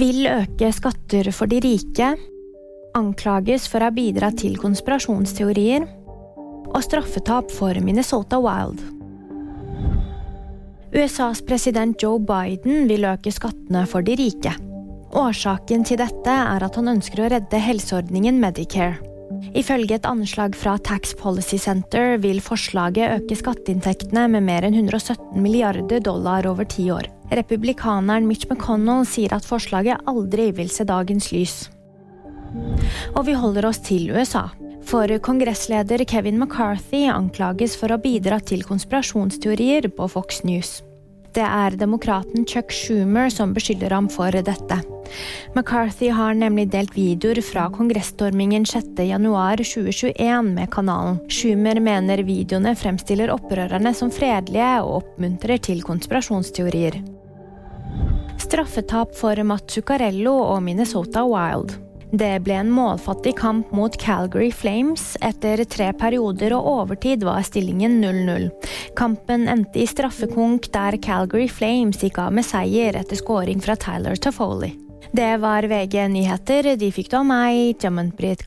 vil øke skatter for de rike, anklages for å ha bidratt til konspirasjonsteorier og straffetap for Minnesota Wild. USAs president Joe Biden vil øke skattene for de rike. Årsaken til dette er at han ønsker å redde helseordningen Medicare. Ifølge et anslag fra Tax Policy Center vil forslaget øke skatteinntektene med mer enn 117 milliarder dollar over ti år. Republikaneren Mitch McConnell sier at forslaget aldri vil se dagens lys. Og vi holder oss til USA. For kongressleder Kevin McCarthy anklages for å bidra til konspirasjonsteorier på Fox News. Det er demokraten Chuck Schumer som beskylder ham for dette. McCarthy har nemlig delt videoer fra kongressstormingen 6.1.2021 med kanalen. Schumer mener videoene fremstiller opprørerne som fredelige og oppmuntrer til konspirasjonsteorier. Straffetap for Matt Zuccarello og Minnesota Wild. Det ble en målfattig kamp mot Calgary Flames. Etter tre perioder og overtid var stillingen 0-0. Kampen endte i straffekonk der Calgary Flames gikk av med seier etter scoring fra Tyler Toffoli. Det var VG nyheter. De fikk du av meg, Jammen Britt.